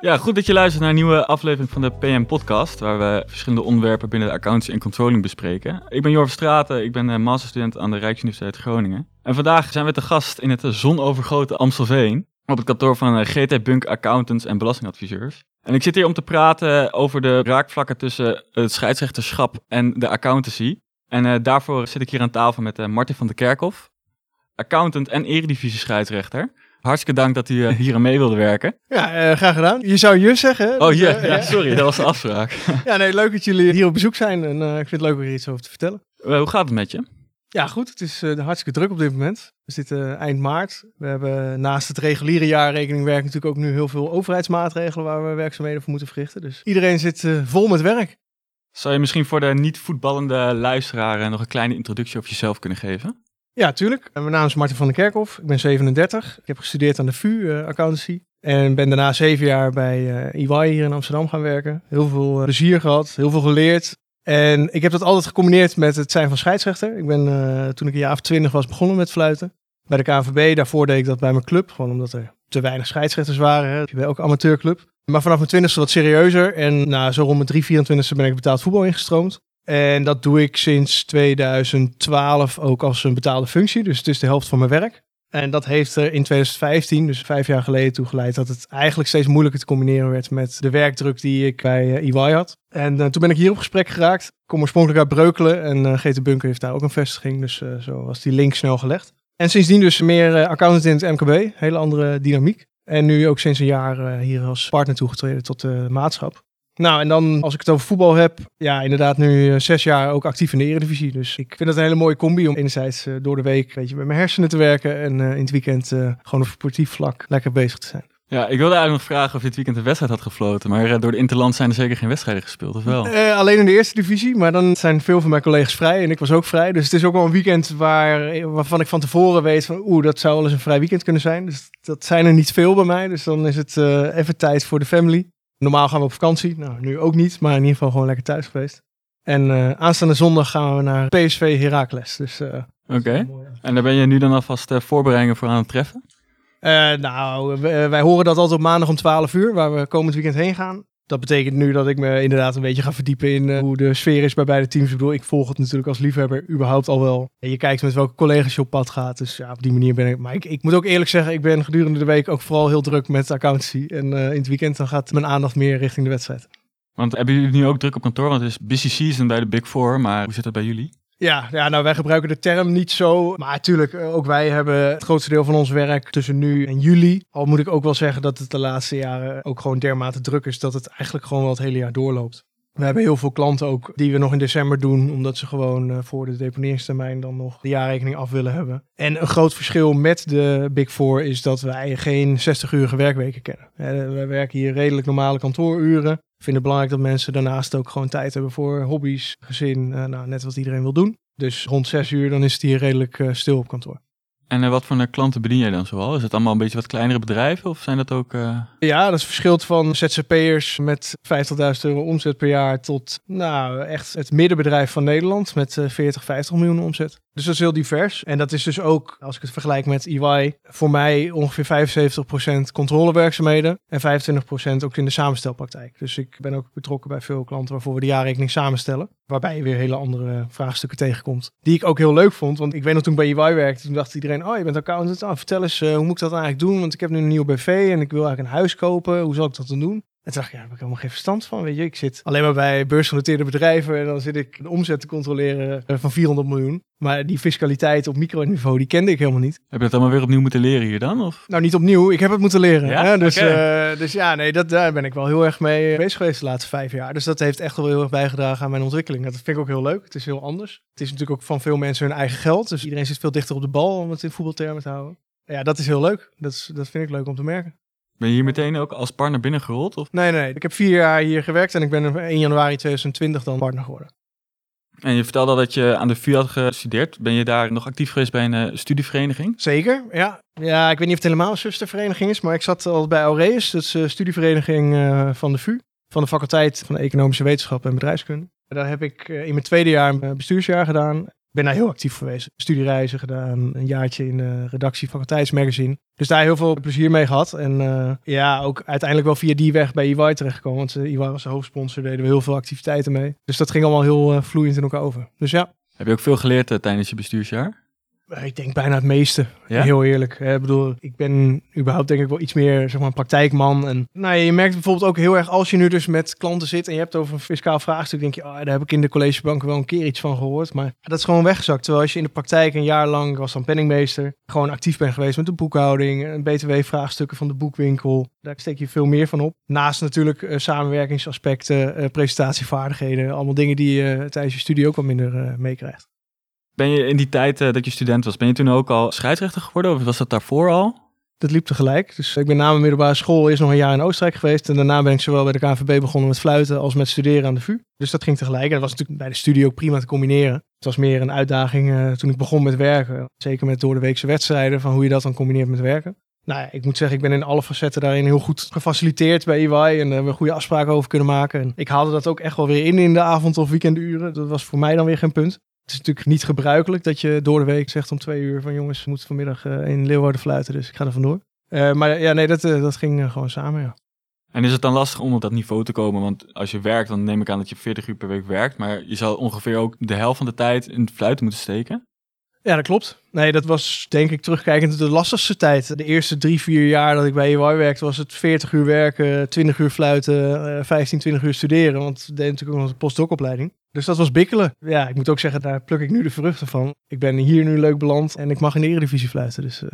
Ja, goed dat je luistert naar een nieuwe aflevering van de PM Podcast, waar we verschillende onderwerpen binnen de accountancy en controlling bespreken. Ik ben Jorf Straten, ik ben eh, masterstudent aan de Rijksuniversiteit Groningen. En vandaag zijn we te gast in het zonovergoten Amstelveen, op het kantoor van eh, GT Bunk Accountants en Belastingadviseurs. En ik zit hier om te praten over de raakvlakken tussen het scheidsrechterschap en de accountancy. En daarvoor zit ik hier aan tafel met uh, Martin van der Kerkhof, accountant en eredivisie scheidsrechter. Hartstikke dank dat u uh, hier aan mee wilde werken. Ja, uh, graag gedaan. Je zou je zeggen. Oh yeah, ja, sorry, dat was de afspraak. ja, nee, leuk dat jullie hier op bezoek zijn en ik vind het leuk om hier iets over te vertellen. hoe gaat het met je? Ja, goed. Het is hartstikke druk op dit moment. We zitten eind maart. We hebben naast het reguliere jaarrekeningwerk natuurlijk ook nu heel veel overheidsmaatregelen waar we werkzaamheden voor moeten verrichten. Dus iedereen zit vol met werk. Zou je misschien voor de niet voetballende luisteraar nog een kleine introductie over jezelf kunnen geven? Ja, tuurlijk. Mijn naam is Martin van der Kerkhof. Ik ben 37. Ik heb gestudeerd aan de VU, uh, accountancy. En ben daarna zeven jaar bij uh, EY hier in Amsterdam gaan werken. Heel veel plezier gehad, heel veel geleerd. En ik heb dat altijd gecombineerd met het zijn van scheidsrechter. Ik ben toen ik een jaar of twintig was begonnen met fluiten. Bij de KNVB, daarvoor deed ik dat bij mijn club. Gewoon omdat er te weinig scheidsrechters waren. Hè. Bij elke amateurclub. Maar vanaf mijn twintigste wat serieuzer. En nou, zo rond mijn 3, 24 ben ik betaald voetbal ingestroomd. En dat doe ik sinds 2012 ook als een betaalde functie. Dus het is de helft van mijn werk. En dat heeft er in 2015, dus vijf jaar geleden, toe geleid dat het eigenlijk steeds moeilijker te combineren werd met de werkdruk die ik bij uh, EY had. En uh, toen ben ik hier op gesprek geraakt. Ik kom oorspronkelijk uit Breukelen en uh, GT Bunker heeft daar ook een vestiging. Dus zo was die link snel gelegd. En sindsdien dus meer accountant in het MKB, hele andere dynamiek. En nu ook sinds een jaar hier als partner toegetreden tot de maatschap. Nou, en dan als ik het over voetbal heb, ja, inderdaad nu zes jaar ook actief in de Eredivisie. Dus ik vind dat een hele mooie combi om enerzijds uh, door de week weet je, met mijn hersenen te werken en uh, in het weekend uh, gewoon op sportief vlak lekker bezig te zijn. Ja, ik wilde eigenlijk nog vragen of je het weekend een wedstrijd had gefloten. Maar door de Interland zijn er zeker geen wedstrijden gespeeld, of wel? alleen in de eerste divisie, maar dan zijn veel van mijn collega's vrij en ik was ook vrij. Dus het is ook wel een weekend waar, waarvan ik van tevoren weet van oeh, dat zou wel eens een vrij weekend kunnen zijn. Dus dat zijn er niet veel bij mij. Dus dan is het even tijd voor de family. Normaal gaan we op vakantie. Nou, nu ook niet, maar in ieder geval gewoon lekker thuis geweest. En uh, aanstaande zondag gaan we naar PSV Heracles. Dus, uh, Oké. Okay. En daar ben je nu dan alvast uh, voorbereidingen voor aan het treffen? nou, wij horen dat altijd op maandag om 12 uur, waar we komend weekend heen gaan. Dat betekent nu dat ik me inderdaad een beetje ga verdiepen in hoe de sfeer is bij beide teams. Ik bedoel, ik volg het natuurlijk als liefhebber überhaupt al wel. En je kijkt met welke collega's je op pad gaat. Dus ja, op die manier ben ik. Maar ik, ik moet ook eerlijk zeggen, ik ben gedurende de week ook vooral heel druk met accountancy. En in het weekend dan gaat mijn aandacht meer richting de wedstrijd. Want hebben jullie nu ook druk op kantoor? Want het is busy season bij de Big Four, maar hoe zit dat bij jullie? Ja, ja, nou wij gebruiken de term niet zo. Maar natuurlijk, ook wij hebben het grootste deel van ons werk tussen nu en juli. Al moet ik ook wel zeggen dat het de laatste jaren ook gewoon dermate druk is dat het eigenlijk gewoon wel het hele jaar doorloopt. We hebben heel veel klanten ook die we nog in december doen, omdat ze gewoon uh, voor de deponeringstermijn dan nog de jaarrekening af willen hebben. En een groot verschil met de Big Four is dat wij geen 60-urige werkweken kennen. Wij werken hier redelijk normale kantooruren. Ik vind het belangrijk dat mensen daarnaast ook gewoon tijd hebben voor hobby's, gezin, uh, nou, net wat iedereen wil doen. Dus rond 6 uur dan is het hier redelijk stil op kantoor. En uh, wat voor klanten bedien jij dan zoal? Is het allemaal een beetje wat kleinere bedrijven of zijn dat ook... Uh... Ja, dat verschilt van ZZP'ers met 50.000 euro omzet per jaar tot nou echt het middenbedrijf van Nederland met uh, 40, 50 miljoen omzet. Dus dat is heel divers. En dat is dus ook, als ik het vergelijk met EY, voor mij ongeveer 75% controlewerkzaamheden en 25% ook in de samenstelpraktijk. Dus ik ben ook betrokken bij veel klanten waarvoor we de jaarrekening samenstellen. Waarbij je weer hele andere vraagstukken tegenkomt. Die ik ook heel leuk vond. Want ik weet nog toen ik bij EY werkte, toen dacht iedereen, oh je bent accountant, oh, vertel eens, uh, hoe moet ik dat eigenlijk doen? Want ik heb nu een nieuw BV en ik wil eigenlijk een huis kopen. Hoe zal ik dat dan doen? En toen dacht ik, ja, daar heb ik helemaal geen verstand van. Weet je, ik zit alleen maar bij beursgenoteerde bedrijven en dan zit ik de omzet te controleren eh, van 400 miljoen. Maar die fiscaliteit op microniveau, die kende ik helemaal niet. Heb je dat allemaal weer opnieuw moeten leren hier dan? Of? Nou, niet opnieuw. Ik heb het moeten leren. Ja? Hè? Dus, okay. uh, dus ja, nee, dat, daar ben ik wel heel erg mee bezig geweest de laatste vijf jaar. Dus dat heeft echt wel heel erg bijgedragen aan mijn ontwikkeling. Dat vind ik ook heel leuk. Het is heel anders. Het is natuurlijk ook van veel mensen hun eigen geld. Dus iedereen zit veel dichter op de bal, om het in voetbaltermen te houden. Ja, dat is heel leuk. Dat, is, dat vind ik leuk om te merken. Ben je hier meteen ook als partner binnengerold? Of? Nee, nee. Ik heb vier jaar hier gewerkt en ik ben 1 januari 2020 dan partner geworden. En je vertelde al dat je aan de VU had gestudeerd. Ben je daar nog actief geweest bij een uh, studievereniging? Zeker, ja. Ja, ik weet niet of het helemaal een zustervereniging is, maar ik zat al bij Aureus, dat is de studievereniging uh, van de VU, van de faculteit van Economische Wetenschap en Bedrijfskunde. Daar heb ik uh, in mijn tweede jaar een bestuursjaar gedaan. Ben daar heel actief geweest. Studiereizen gedaan, een jaartje in de redactie faculteitsmagazine. Dus daar heel veel plezier mee gehad. En uh, ja, ook uiteindelijk wel via die weg bij EY terechtgekomen. Want EY was de hoofdsponsor, deden we heel veel activiteiten mee. Dus dat ging allemaal heel uh, vloeiend in elkaar over. Dus ja. Heb je ook veel geleerd tijdens je bestuursjaar? Ik denk bijna het meeste. Ja? Heel eerlijk. Ik bedoel, ik ben überhaupt denk ik wel iets meer zeg maar, een praktijkman. En nou, je merkt bijvoorbeeld ook heel erg als je nu dus met klanten zit en je hebt over een fiscaal vraagstuk, denk je, oh, daar heb ik in de collegebank wel een keer iets van gehoord. Maar dat is gewoon weggezakt. Terwijl als je in de praktijk een jaar lang, was dan penningmeester, gewoon actief bent geweest met de boekhouding, btw-vraagstukken van de boekwinkel. Daar steek je veel meer van op. Naast natuurlijk uh, samenwerkingsaspecten, uh, presentatievaardigheden, allemaal dingen die je uh, tijdens je studie ook wat minder meekrijgt. Ben je in die tijd uh, dat je student was, ben je toen ook al scheidsrechter geworden of was dat daarvoor al? Dat liep tegelijk. Dus ik ben na mijn middelbare school eerst nog een jaar in Oostenrijk geweest. En daarna ben ik zowel bij de KNVB begonnen met fluiten als met studeren aan de VU. Dus dat ging tegelijk. En dat was natuurlijk bij de studie ook prima te combineren. Het was meer een uitdaging uh, toen ik begon met werken. Zeker met door de weekse wedstrijden, van hoe je dat dan combineert met werken. Nou ja, ik moet zeggen, ik ben in alle facetten daarin heel goed gefaciliteerd bij EY. En daar hebben we goede afspraken over kunnen maken. En ik haalde dat ook echt wel weer in in de avond- of weekenduren. Dat was voor mij dan weer geen punt. Het is natuurlijk niet gebruikelijk dat je door de week zegt om twee uur van jongens, moet vanmiddag uh, in Leeuwarden fluiten, dus ik ga er vandoor. Uh, maar ja, nee, dat, uh, dat ging gewoon samen, ja. En is het dan lastig om op dat niveau te komen? Want als je werkt, dan neem ik aan dat je 40 uur per week werkt, maar je zou ongeveer ook de helft van de tijd in het fluiten moeten steken. Ja, dat klopt. Nee, dat was denk ik terugkijkend de lastigste tijd. De eerste drie, vier jaar dat ik bij EY werkte, was het 40 uur werken, 20 uur fluiten, 15, 20 uur studeren. Want ik deed natuurlijk ook nog een postdocopleiding. Dus dat was bikkelen. Ja, ik moet ook zeggen, daar pluk ik nu de vruchten van. Ik ben hier nu leuk beland en ik mag in de Eredivisie fluiten. Dus, uh...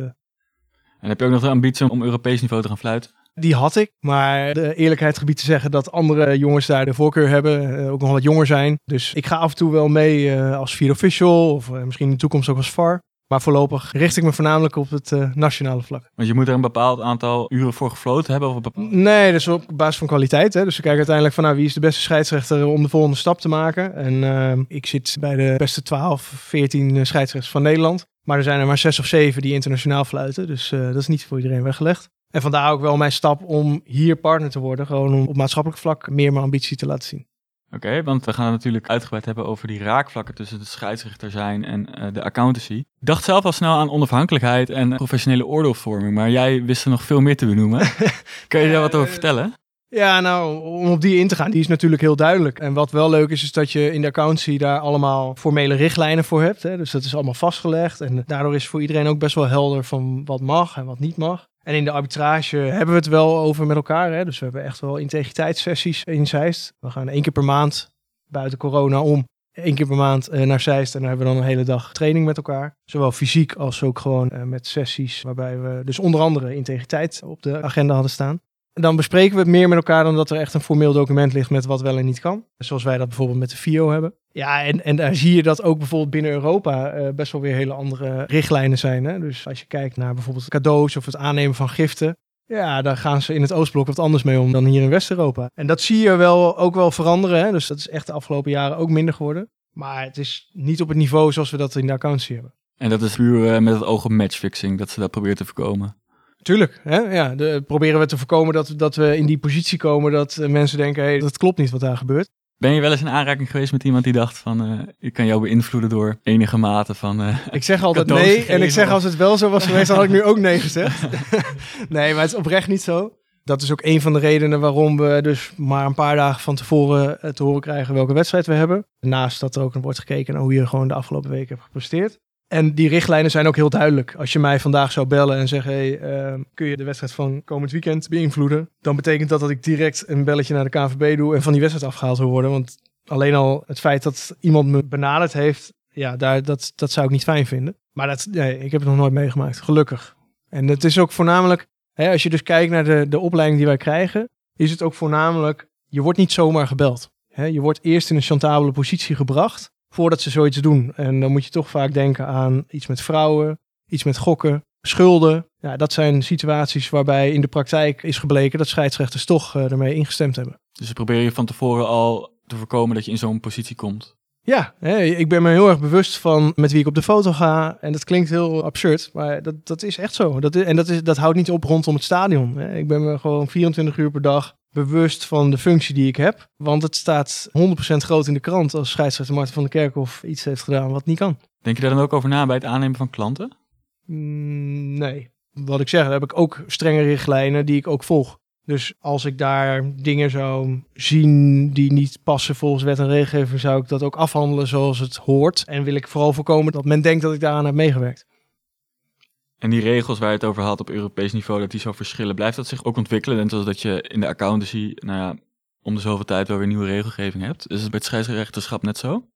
En heb je ook nog de ambitie om Europees niveau te gaan fluiten? Die had ik, maar de eerlijkheid gebied te zeggen dat andere jongens daar de voorkeur hebben, uh, ook nog wat jonger zijn. Dus ik ga af en toe wel mee uh, als vier official of misschien in de toekomst ook als VAR. Maar voorlopig richt ik me voornamelijk op het uh, nationale vlak. Want je moet er een bepaald aantal uren voor gefloten hebben? Of een bepaald... Nee, dus op basis van kwaliteit. Hè. Dus we kijken uiteindelijk van nou, wie is de beste scheidsrechter om de volgende stap te maken. En uh, ik zit bij de beste 12, 14 scheidsrechters van Nederland. Maar er zijn er maar zes of zeven die internationaal fluiten. Dus uh, dat is niet voor iedereen weggelegd. En vandaar ook wel mijn stap om hier partner te worden. Gewoon om op maatschappelijk vlak meer mijn ambitie te laten zien. Oké, okay, want we gaan het natuurlijk uitgebreid hebben over die raakvlakken tussen het scheidsrechter zijn en uh, de accountancy. Ik dacht zelf al snel aan onafhankelijkheid en professionele oordeelvorming, maar jij wist er nog veel meer te benoemen. kan je daar wat over vertellen? Ja, nou, om op die in te gaan, die is natuurlijk heel duidelijk. En wat wel leuk is, is dat je in de accountancy daar allemaal formele richtlijnen voor hebt. Hè? Dus dat is allemaal vastgelegd. En daardoor is voor iedereen ook best wel helder van wat mag en wat niet mag. En in de arbitrage hebben we het wel over met elkaar. Hè? Dus we hebben echt wel integriteitssessies in Zeist. We gaan één keer per maand buiten corona om. Eén keer per maand uh, naar Zeist en dan hebben we dan een hele dag training met elkaar. Zowel fysiek als ook gewoon uh, met sessies waarbij we dus onder andere integriteit op de agenda hadden staan. Dan bespreken we het meer met elkaar dan dat er echt een formeel document ligt met wat wel en niet kan. Zoals wij dat bijvoorbeeld met de FIO hebben. Ja, en, en daar zie je dat ook bijvoorbeeld binnen Europa uh, best wel weer hele andere richtlijnen zijn. Hè? Dus als je kijkt naar bijvoorbeeld cadeaus of het aannemen van giften. Ja, daar gaan ze in het Oostblok wat anders mee om dan hier in West-Europa. En dat zie je wel, ook wel veranderen. Hè? Dus dat is echt de afgelopen jaren ook minder geworden. Maar het is niet op het niveau zoals we dat in de accountancy hebben. En dat is puur uh, met het oog op matchfixing, dat ze dat proberen te voorkomen. Tuurlijk, hè? Ja, de, proberen we te voorkomen dat, dat we in die positie komen dat uh, mensen denken, hé, hey, dat klopt niet wat daar gebeurt. Ben je wel eens in aanraking geweest met iemand die dacht van, uh, ik kan jou beïnvloeden door enige mate van uh, Ik zeg altijd nee en ik zeg als het wel zo was geweest, had ik nu ook nee gezegd. nee, maar het is oprecht niet zo. Dat is ook een van de redenen waarom we dus maar een paar dagen van tevoren te horen krijgen welke wedstrijd we hebben. Naast dat er ook wordt gekeken naar hoe je gewoon de afgelopen weken hebt gepresteerd. En die richtlijnen zijn ook heel duidelijk. Als je mij vandaag zou bellen en zeggen: hey, uh, kun je de wedstrijd van komend weekend beïnvloeden? Dan betekent dat dat ik direct een belletje naar de KNVB doe en van die wedstrijd afgehaald wil worden. Want alleen al het feit dat iemand me benaderd heeft, ja, daar, dat, dat zou ik niet fijn vinden. Maar dat, nee, ik heb het nog nooit meegemaakt, gelukkig. En het is ook voornamelijk, hè, als je dus kijkt naar de, de opleiding die wij krijgen, is het ook voornamelijk, je wordt niet zomaar gebeld. Hè, je wordt eerst in een chantabele positie gebracht voordat ze zoiets doen. En dan moet je toch vaak denken aan iets met vrouwen, iets met gokken, schulden. Ja, dat zijn situaties waarbij in de praktijk is gebleken dat scheidsrechters toch uh, ermee ingestemd hebben. Dus probeer je van tevoren al te voorkomen dat je in zo'n positie komt. Ja, hè, ik ben me heel erg bewust van met wie ik op de foto ga. En dat klinkt heel absurd, maar dat, dat is echt zo. Dat is, en dat, is, dat houdt niet op rondom het stadion. Hè. Ik ben me gewoon 24 uur per dag bewust van de functie die ik heb. Want het staat 100% groot in de krant als scheidsrechter Martin van der Kerkhof iets heeft gedaan wat niet kan. Denk je daar dan ook over na bij het aannemen van klanten? Mm, nee. Wat ik zeg, daar heb ik ook strenge richtlijnen die ik ook volg. Dus als ik daar dingen zou zien die niet passen volgens wet en regelgeving, zou ik dat ook afhandelen zoals het hoort. En wil ik vooral voorkomen dat men denkt dat ik daaraan heb meegewerkt. En die regels waar je het over had op Europees niveau, dat die zo verschillen, blijft dat zich ook ontwikkelen? Zoals dat je in de accountancy, nou ja, om de zoveel tijd wel weer nieuwe regelgeving hebt. Is het bij het scheidsrechterschap net zo?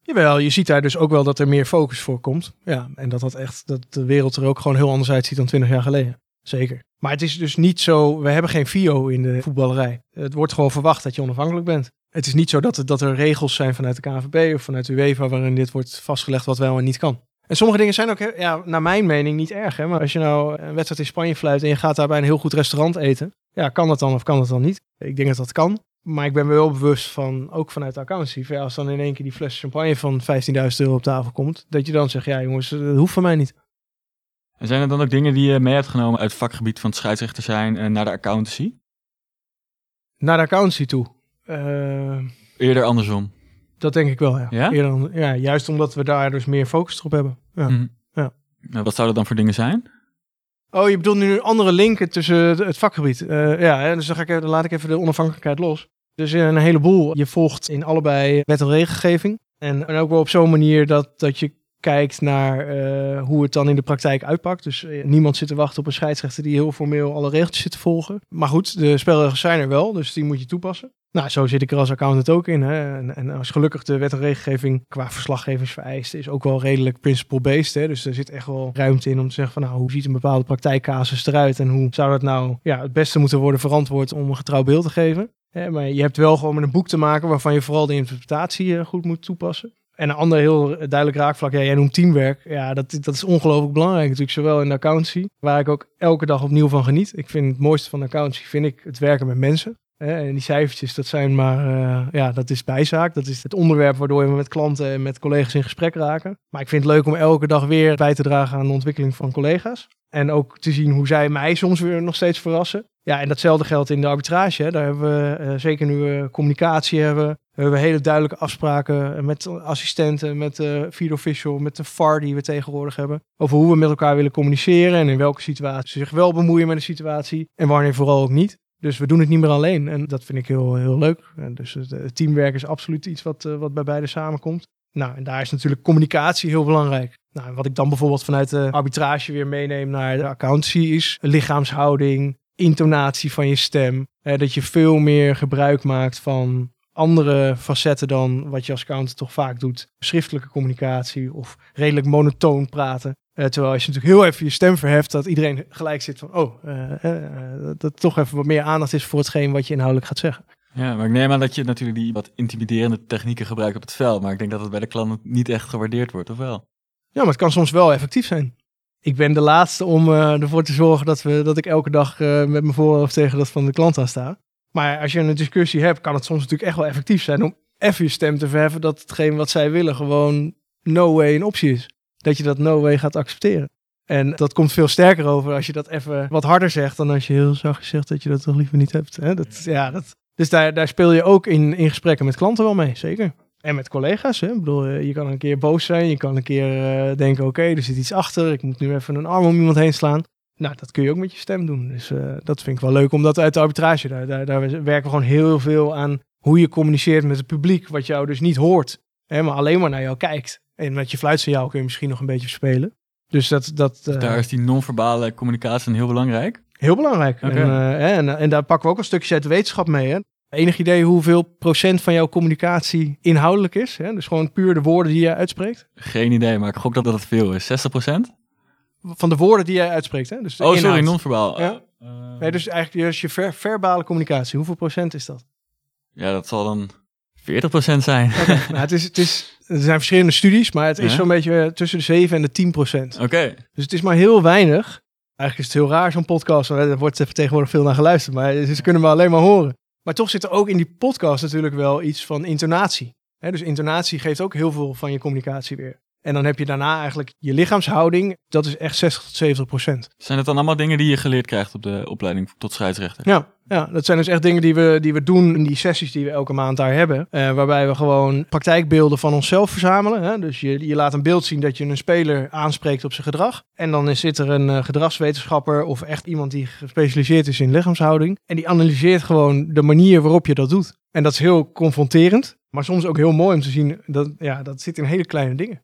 Jawel, je ziet daar dus ook wel dat er meer focus voor komt. Ja, en dat dat echt, dat de wereld er ook gewoon heel anders uitziet dan 20 jaar geleden. Zeker. Maar het is dus niet zo, we hebben geen FIO in de voetballerij. Het wordt gewoon verwacht dat je onafhankelijk bent. Het is niet zo dat, dat er regels zijn vanuit de KNVB of vanuit UEFA waarin dit wordt vastgelegd wat wel en niet kan. En sommige dingen zijn ook, ja, naar mijn mening, niet erg. Hè? Maar als je nou een wedstrijd in Spanje fluit en je gaat daar bij een heel goed restaurant eten. Ja, kan dat dan of kan dat dan niet? Ik denk dat dat kan. Maar ik ben me wel bewust van, ook vanuit de accountancy, als dan in één keer die fles champagne van 15.000 euro op tafel komt, dat je dan zegt, ja jongens, dat hoeft van mij niet. En zijn er dan ook dingen die je mee hebt genomen uit het vakgebied van het scheidsrechter zijn en naar de accountancy? Naar de accountancy toe? Uh, Eerder andersom? Dat denk ik wel, ja. Ja? Eerder, ja juist omdat we daar dus meer focus op hebben. Ja. Mhm. ja. Nou, wat zouden dan voor dingen zijn? Oh, je bedoelt nu andere linken tussen het vakgebied. Uh, ja, dus dan, ga ik, dan laat ik even de onafhankelijkheid los. Dus een heleboel. Je volgt in allebei wet en regelgeving. En, en ook wel op zo'n manier dat, dat je kijkt naar uh, hoe het dan in de praktijk uitpakt. Dus uh, niemand zit te wachten op een scheidsrechter die heel formeel alle regeltjes zit te volgen. Maar goed, de spelregels zijn er wel, dus die moet je toepassen. Nou, zo zit ik er als accountant ook in. Hè. En, en als gelukkig de wet en regelgeving qua verslaggevingsvereisten is ook wel redelijk principle-based. Dus er zit echt wel ruimte in om te zeggen van nou, hoe ziet een bepaalde praktijkcasus eruit en hoe zou dat nou ja, het beste moeten worden verantwoord om een getrouw beeld te geven. Maar je hebt wel gewoon met een boek te maken waarvan je vooral de interpretatie uh, goed moet toepassen. En een ander heel duidelijk raakvlak, ja, jij noemt teamwerk. Ja, dat, dat is ongelooflijk belangrijk natuurlijk, zowel in de accountancy, waar ik ook elke dag opnieuw van geniet. Ik vind het mooiste van de accountancy, vind ik het werken met mensen. En die cijfertjes, dat zijn maar, uh, ja, dat is bijzaak. Dat is het onderwerp waardoor we met klanten en met collega's in gesprek raken. Maar ik vind het leuk om elke dag weer bij te dragen aan de ontwikkeling van collega's. En ook te zien hoe zij mij soms weer nog steeds verrassen. Ja, en datzelfde geldt in de arbitrage. Hè. Daar hebben we, uh, zeker nu we communicatie hebben, we hebben hele duidelijke afspraken met assistenten, met de field official, met de VAR die we tegenwoordig hebben. Over hoe we met elkaar willen communiceren en in welke situatie zich wel bemoeien met de situatie en wanneer vooral ook niet. Dus we doen het niet meer alleen en dat vind ik heel, heel leuk. Dus het teamwerk is absoluut iets wat, uh, wat bij beide samenkomt. Nou, en daar is natuurlijk communicatie heel belangrijk. Nou, wat ik dan bijvoorbeeld vanuit de arbitrage weer meeneem naar de accountancy is lichaamshouding, intonatie van je stem. Dat je veel meer gebruik maakt van andere facetten dan wat je als accountant toch vaak doet. Schriftelijke communicatie of redelijk monotoon praten. Uh, terwijl als je natuurlijk heel even je stem verheft, dat iedereen gelijk zit van, oh, uh, uh, dat toch even wat meer aandacht is voor hetgeen wat je inhoudelijk gaat zeggen. Ja, maar ik neem aan dat je natuurlijk die wat intimiderende technieken gebruikt op het veld. Maar ik denk dat het bij de klant niet echt gewaardeerd wordt, of wel? Ja, maar het kan soms wel effectief zijn. Ik ben de laatste om ervoor te zorgen dat, we, dat ik elke dag met mijn voorhoofd tegen dat van de klant aan sta. Maar als je een discussie hebt, kan het soms natuurlijk echt wel effectief zijn om even je stem te verheffen dat hetgeen wat zij willen gewoon no way een optie is. Dat je dat no way gaat accepteren. En dat komt veel sterker over als je dat even wat harder zegt dan als je heel zacht zegt dat je dat toch liever niet hebt. Hè? Dat, ja, dat, dus daar, daar speel je ook in, in gesprekken met klanten wel mee, zeker. En met collega's. Hè? Ik bedoel, je kan een keer boos zijn. Je kan een keer uh, denken, oké, er zit iets achter. Ik moet nu even een arm om iemand heen slaan. Nou, dat kun je ook met je stem doen. Dus uh, dat vind ik wel leuk, omdat uit de arbitrage, daar, daar, daar, werken we gewoon heel veel aan hoe je communiceert met het publiek, wat jou dus niet hoort, hè, maar alleen maar naar jou kijkt. En met je fluitsignaal kun je misschien nog een beetje spelen. Dus dat... dat uh, daar is die non-verbale communicatie heel belangrijk? Heel belangrijk. Okay. En, uh, en, en, daar pakken we ook een stukje uit de wetenschap mee. Hè? Enig idee hoeveel procent van jouw communicatie inhoudelijk is? Hè? Dus gewoon puur de woorden die je uitspreekt? Geen idee, maar ik gok dat dat veel is. 60 procent? van de woorden die jij uitspreekt. Hè? Dus oh, inhoud. sorry, non-verbaal. Ja? Uh, nee, dus eigenlijk dus je ver, verbale communicatie. Hoeveel procent is dat? Ja, dat zal dan 40 procent zijn. Okay. nou, het is, het is, er zijn verschillende studies, maar het is ja? zo'n beetje tussen de 7 en de 10 procent. Oké. Okay. Dus het is maar heel weinig. Eigenlijk is het heel raar, zo'n podcast. Er wordt tegenwoordig veel naar geluisterd, maar ze kunnen me alleen maar horen. Maar toch zit er ook in die podcast natuurlijk wel iets van intonatie. Dus intonatie geeft ook heel veel van je communicatie weer. En dan heb je daarna eigenlijk je lichaamshouding. Dat is echt 60 tot 70 procent. Zijn het dan allemaal dingen die je geleerd krijgt op de opleiding tot scheidsrechter? Ja, ja, dat zijn dus echt dingen die we, die we doen in die sessies die we elke maand daar hebben. Eh, waarbij we gewoon praktijkbeelden van onszelf verzamelen. Hè? Dus je, je laat een beeld zien dat je een speler aanspreekt op zijn gedrag. En dan zit er een uh, gedragswetenschapper of echt iemand die gespecialiseerd is in lichaamshouding. En die analyseert gewoon de manier waarop je dat doet. En dat is heel confronterend, maar soms ook heel mooi om te zien. Dat, ja, dat zit in hele kleine dingen.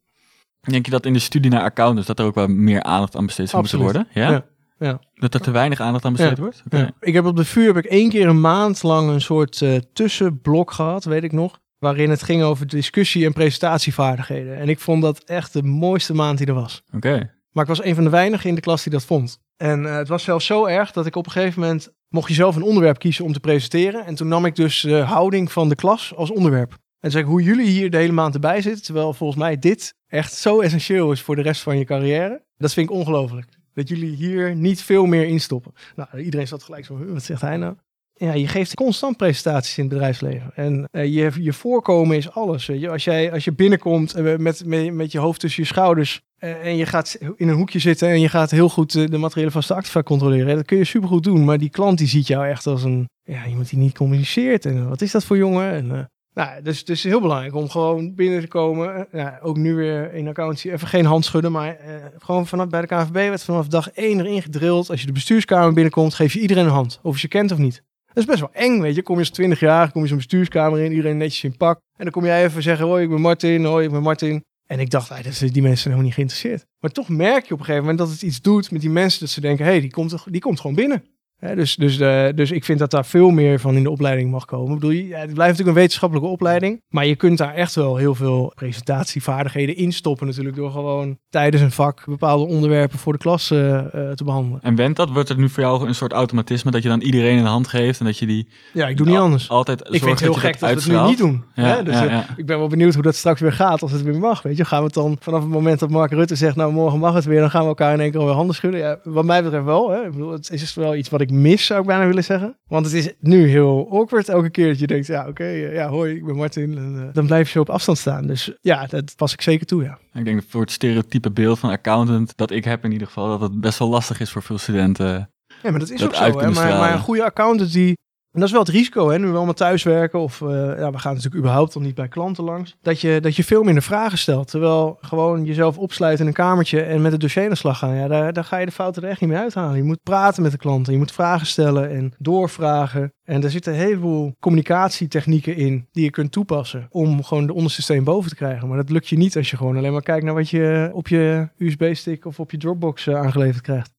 Denk je dat in de studie naar accountants dat er ook wel meer aandacht aan besteed zou moeten worden? Ja? ja. Ja. Dat er te weinig aandacht aan besteed wordt? Okay. Ja. Ik heb op de vuur heb ik één keer een maand lang een soort uh, tussenblok gehad, weet ik nog. Waarin het ging over discussie- en presentatievaardigheden. En ik vond dat echt de mooiste maand die er was. Oké. Okay. Maar ik was een van de weinigen in de klas die dat vond. En uh, het was zelfs zo erg dat ik op een gegeven moment mocht je zelf een onderwerp kiezen om te presenteren. En toen nam ik dus de houding van de klas als onderwerp. En zeg hoe jullie hier de hele maand erbij zitten. Terwijl volgens mij dit echt zo essentieel is voor de rest van je carrière. Dat vind ik ongelooflijk. Dat jullie hier niet veel meer instoppen. Nou, iedereen zat gelijk zo, wat zegt hij nou? Ja, je geeft constant presentaties in het bedrijfsleven. En uh, je, je voorkomen is alles. Je. Als, jij, als je binnenkomt uh, met, met, met je hoofd tussen je schouders... Uh, en je gaat in een hoekje zitten en je gaat heel goed de materiële vaste activa controleren. Dat kun je supergoed doen, maar die klant die ziet jou echt als een... Ja, iemand die niet communiceert. En wat is dat voor jongen? En, nou, dus het is heel belangrijk om gewoon binnen te komen. Ja, ook nu weer in accountie. Even geen handschudden, maar uh, gewoon vanaf bij de KNVB werd vanaf dag één erin gedrild. Als je de bestuurskamer binnenkomt, geef je iedereen een hand. Of je ze kent of niet. Dat is best wel eng, weet je. Kom je als 20 jaar, kom je zo'n bestuurskamer in, iedereen netjes in pak. En dan kom jij even zeggen, hoi, ik ben Martin, hoi, ik ben Martin. En ik dacht, ah, die mensen helemaal niet geïnteresseerd. Maar toch merk je op een gegeven moment dat het iets doet met die mensen. Dat ze denken, hé, hey, die, komt, die komt gewoon binnen. He, dus, dus, uh, dus ik vind dat daar veel meer van in de opleiding mag komen. Ik bedoel, ja, het blijft natuurlijk een wetenschappelijke opleiding. Maar je kunt daar echt wel heel veel presentatievaardigheden in stoppen natuurlijk. Door gewoon tijdens een vak bepaalde onderwerpen voor de klas uh, uh, te behandelen. En went dat? Wordt het nu voor jou een soort automatisme dat je dan iedereen een hand geeft en dat je die... Ja, ik doe niet anders. Altijd ik vind het heel gek dat, dat we het nu niet doen. Ja, dus, ja, ja. ik ben wel benieuwd hoe dat straks weer gaat als het weer mag. Weet je, gaan we het dan vanaf het moment dat Mark Rutte zegt, nou morgen mag het weer, dan gaan we elkaar in één keer weer handen schudden. Ja, wat mij betreft wel. Hè. Ik bedoel, het is wel iets wat ik mis, zou ik bijna willen zeggen. Want het is nu heel awkward elke keer dat je denkt, ja oké, okay, ja hoi, ik ben Martin. En, uh, dan blijf je op afstand staan. Dus ja, dat pas ik zeker toe, ja. Ik denk voor het stereotype beeld van accountant, dat ik heb in ieder geval, dat het best wel lastig is voor veel studenten. Ja, maar dat is ook zo. Hè? Maar, maar, een goede accountant die en dat is wel het risico, hè, nu we allemaal thuiswerken of uh, ja, we gaan natuurlijk überhaupt al niet bij klanten langs, dat je, dat je veel minder vragen stelt. Terwijl gewoon jezelf opsluiten in een kamertje en met het dossier aan de slag gaan, ja, daar, daar ga je de fouten er echt niet meer uithalen. Je moet praten met de klanten, je moet vragen stellen en doorvragen. En er zitten heel veel communicatietechnieken in die je kunt toepassen om gewoon de onderste steen boven te krijgen. Maar dat lukt je niet als je gewoon alleen maar kijkt naar wat je op je USB-stick of op je Dropbox uh, aangeleverd krijgt.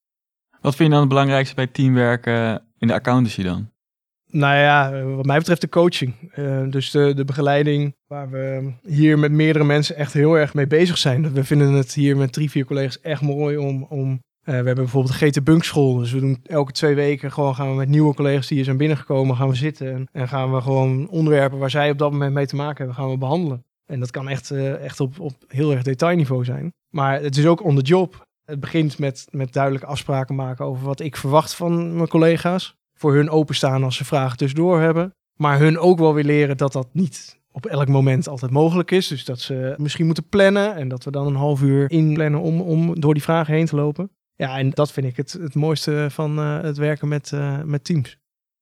Wat vind je dan het belangrijkste bij teamwerken in de accountancy dan? Nou ja, wat mij betreft de coaching. Uh, dus de, de begeleiding waar we hier met meerdere mensen echt heel erg mee bezig zijn. We vinden het hier met drie, vier collega's echt mooi om... om uh, we hebben bijvoorbeeld de GT Bunk School. Dus we doen elke twee weken gewoon gaan we met nieuwe collega's die hier zijn binnengekomen, gaan we zitten. En, gaan we gewoon onderwerpen waar zij op dat moment mee te maken hebben, gaan we behandelen. En dat kan echt, uh, echt op, op heel erg detailniveau zijn. Maar het is ook on the job. Het begint met, met duidelijke afspraken maken over wat ik verwacht van mijn collega's voor hun openstaan als ze vragen tussendoor hebben. Maar hun ook wel weer leren dat dat niet op elk moment altijd mogelijk is. Dus dat ze misschien moeten plannen en dat we dan een half uur inplannen om, om door die vragen heen te lopen. Ja, en dat vind ik het, het mooiste van uh, het werken met, uh, met teams.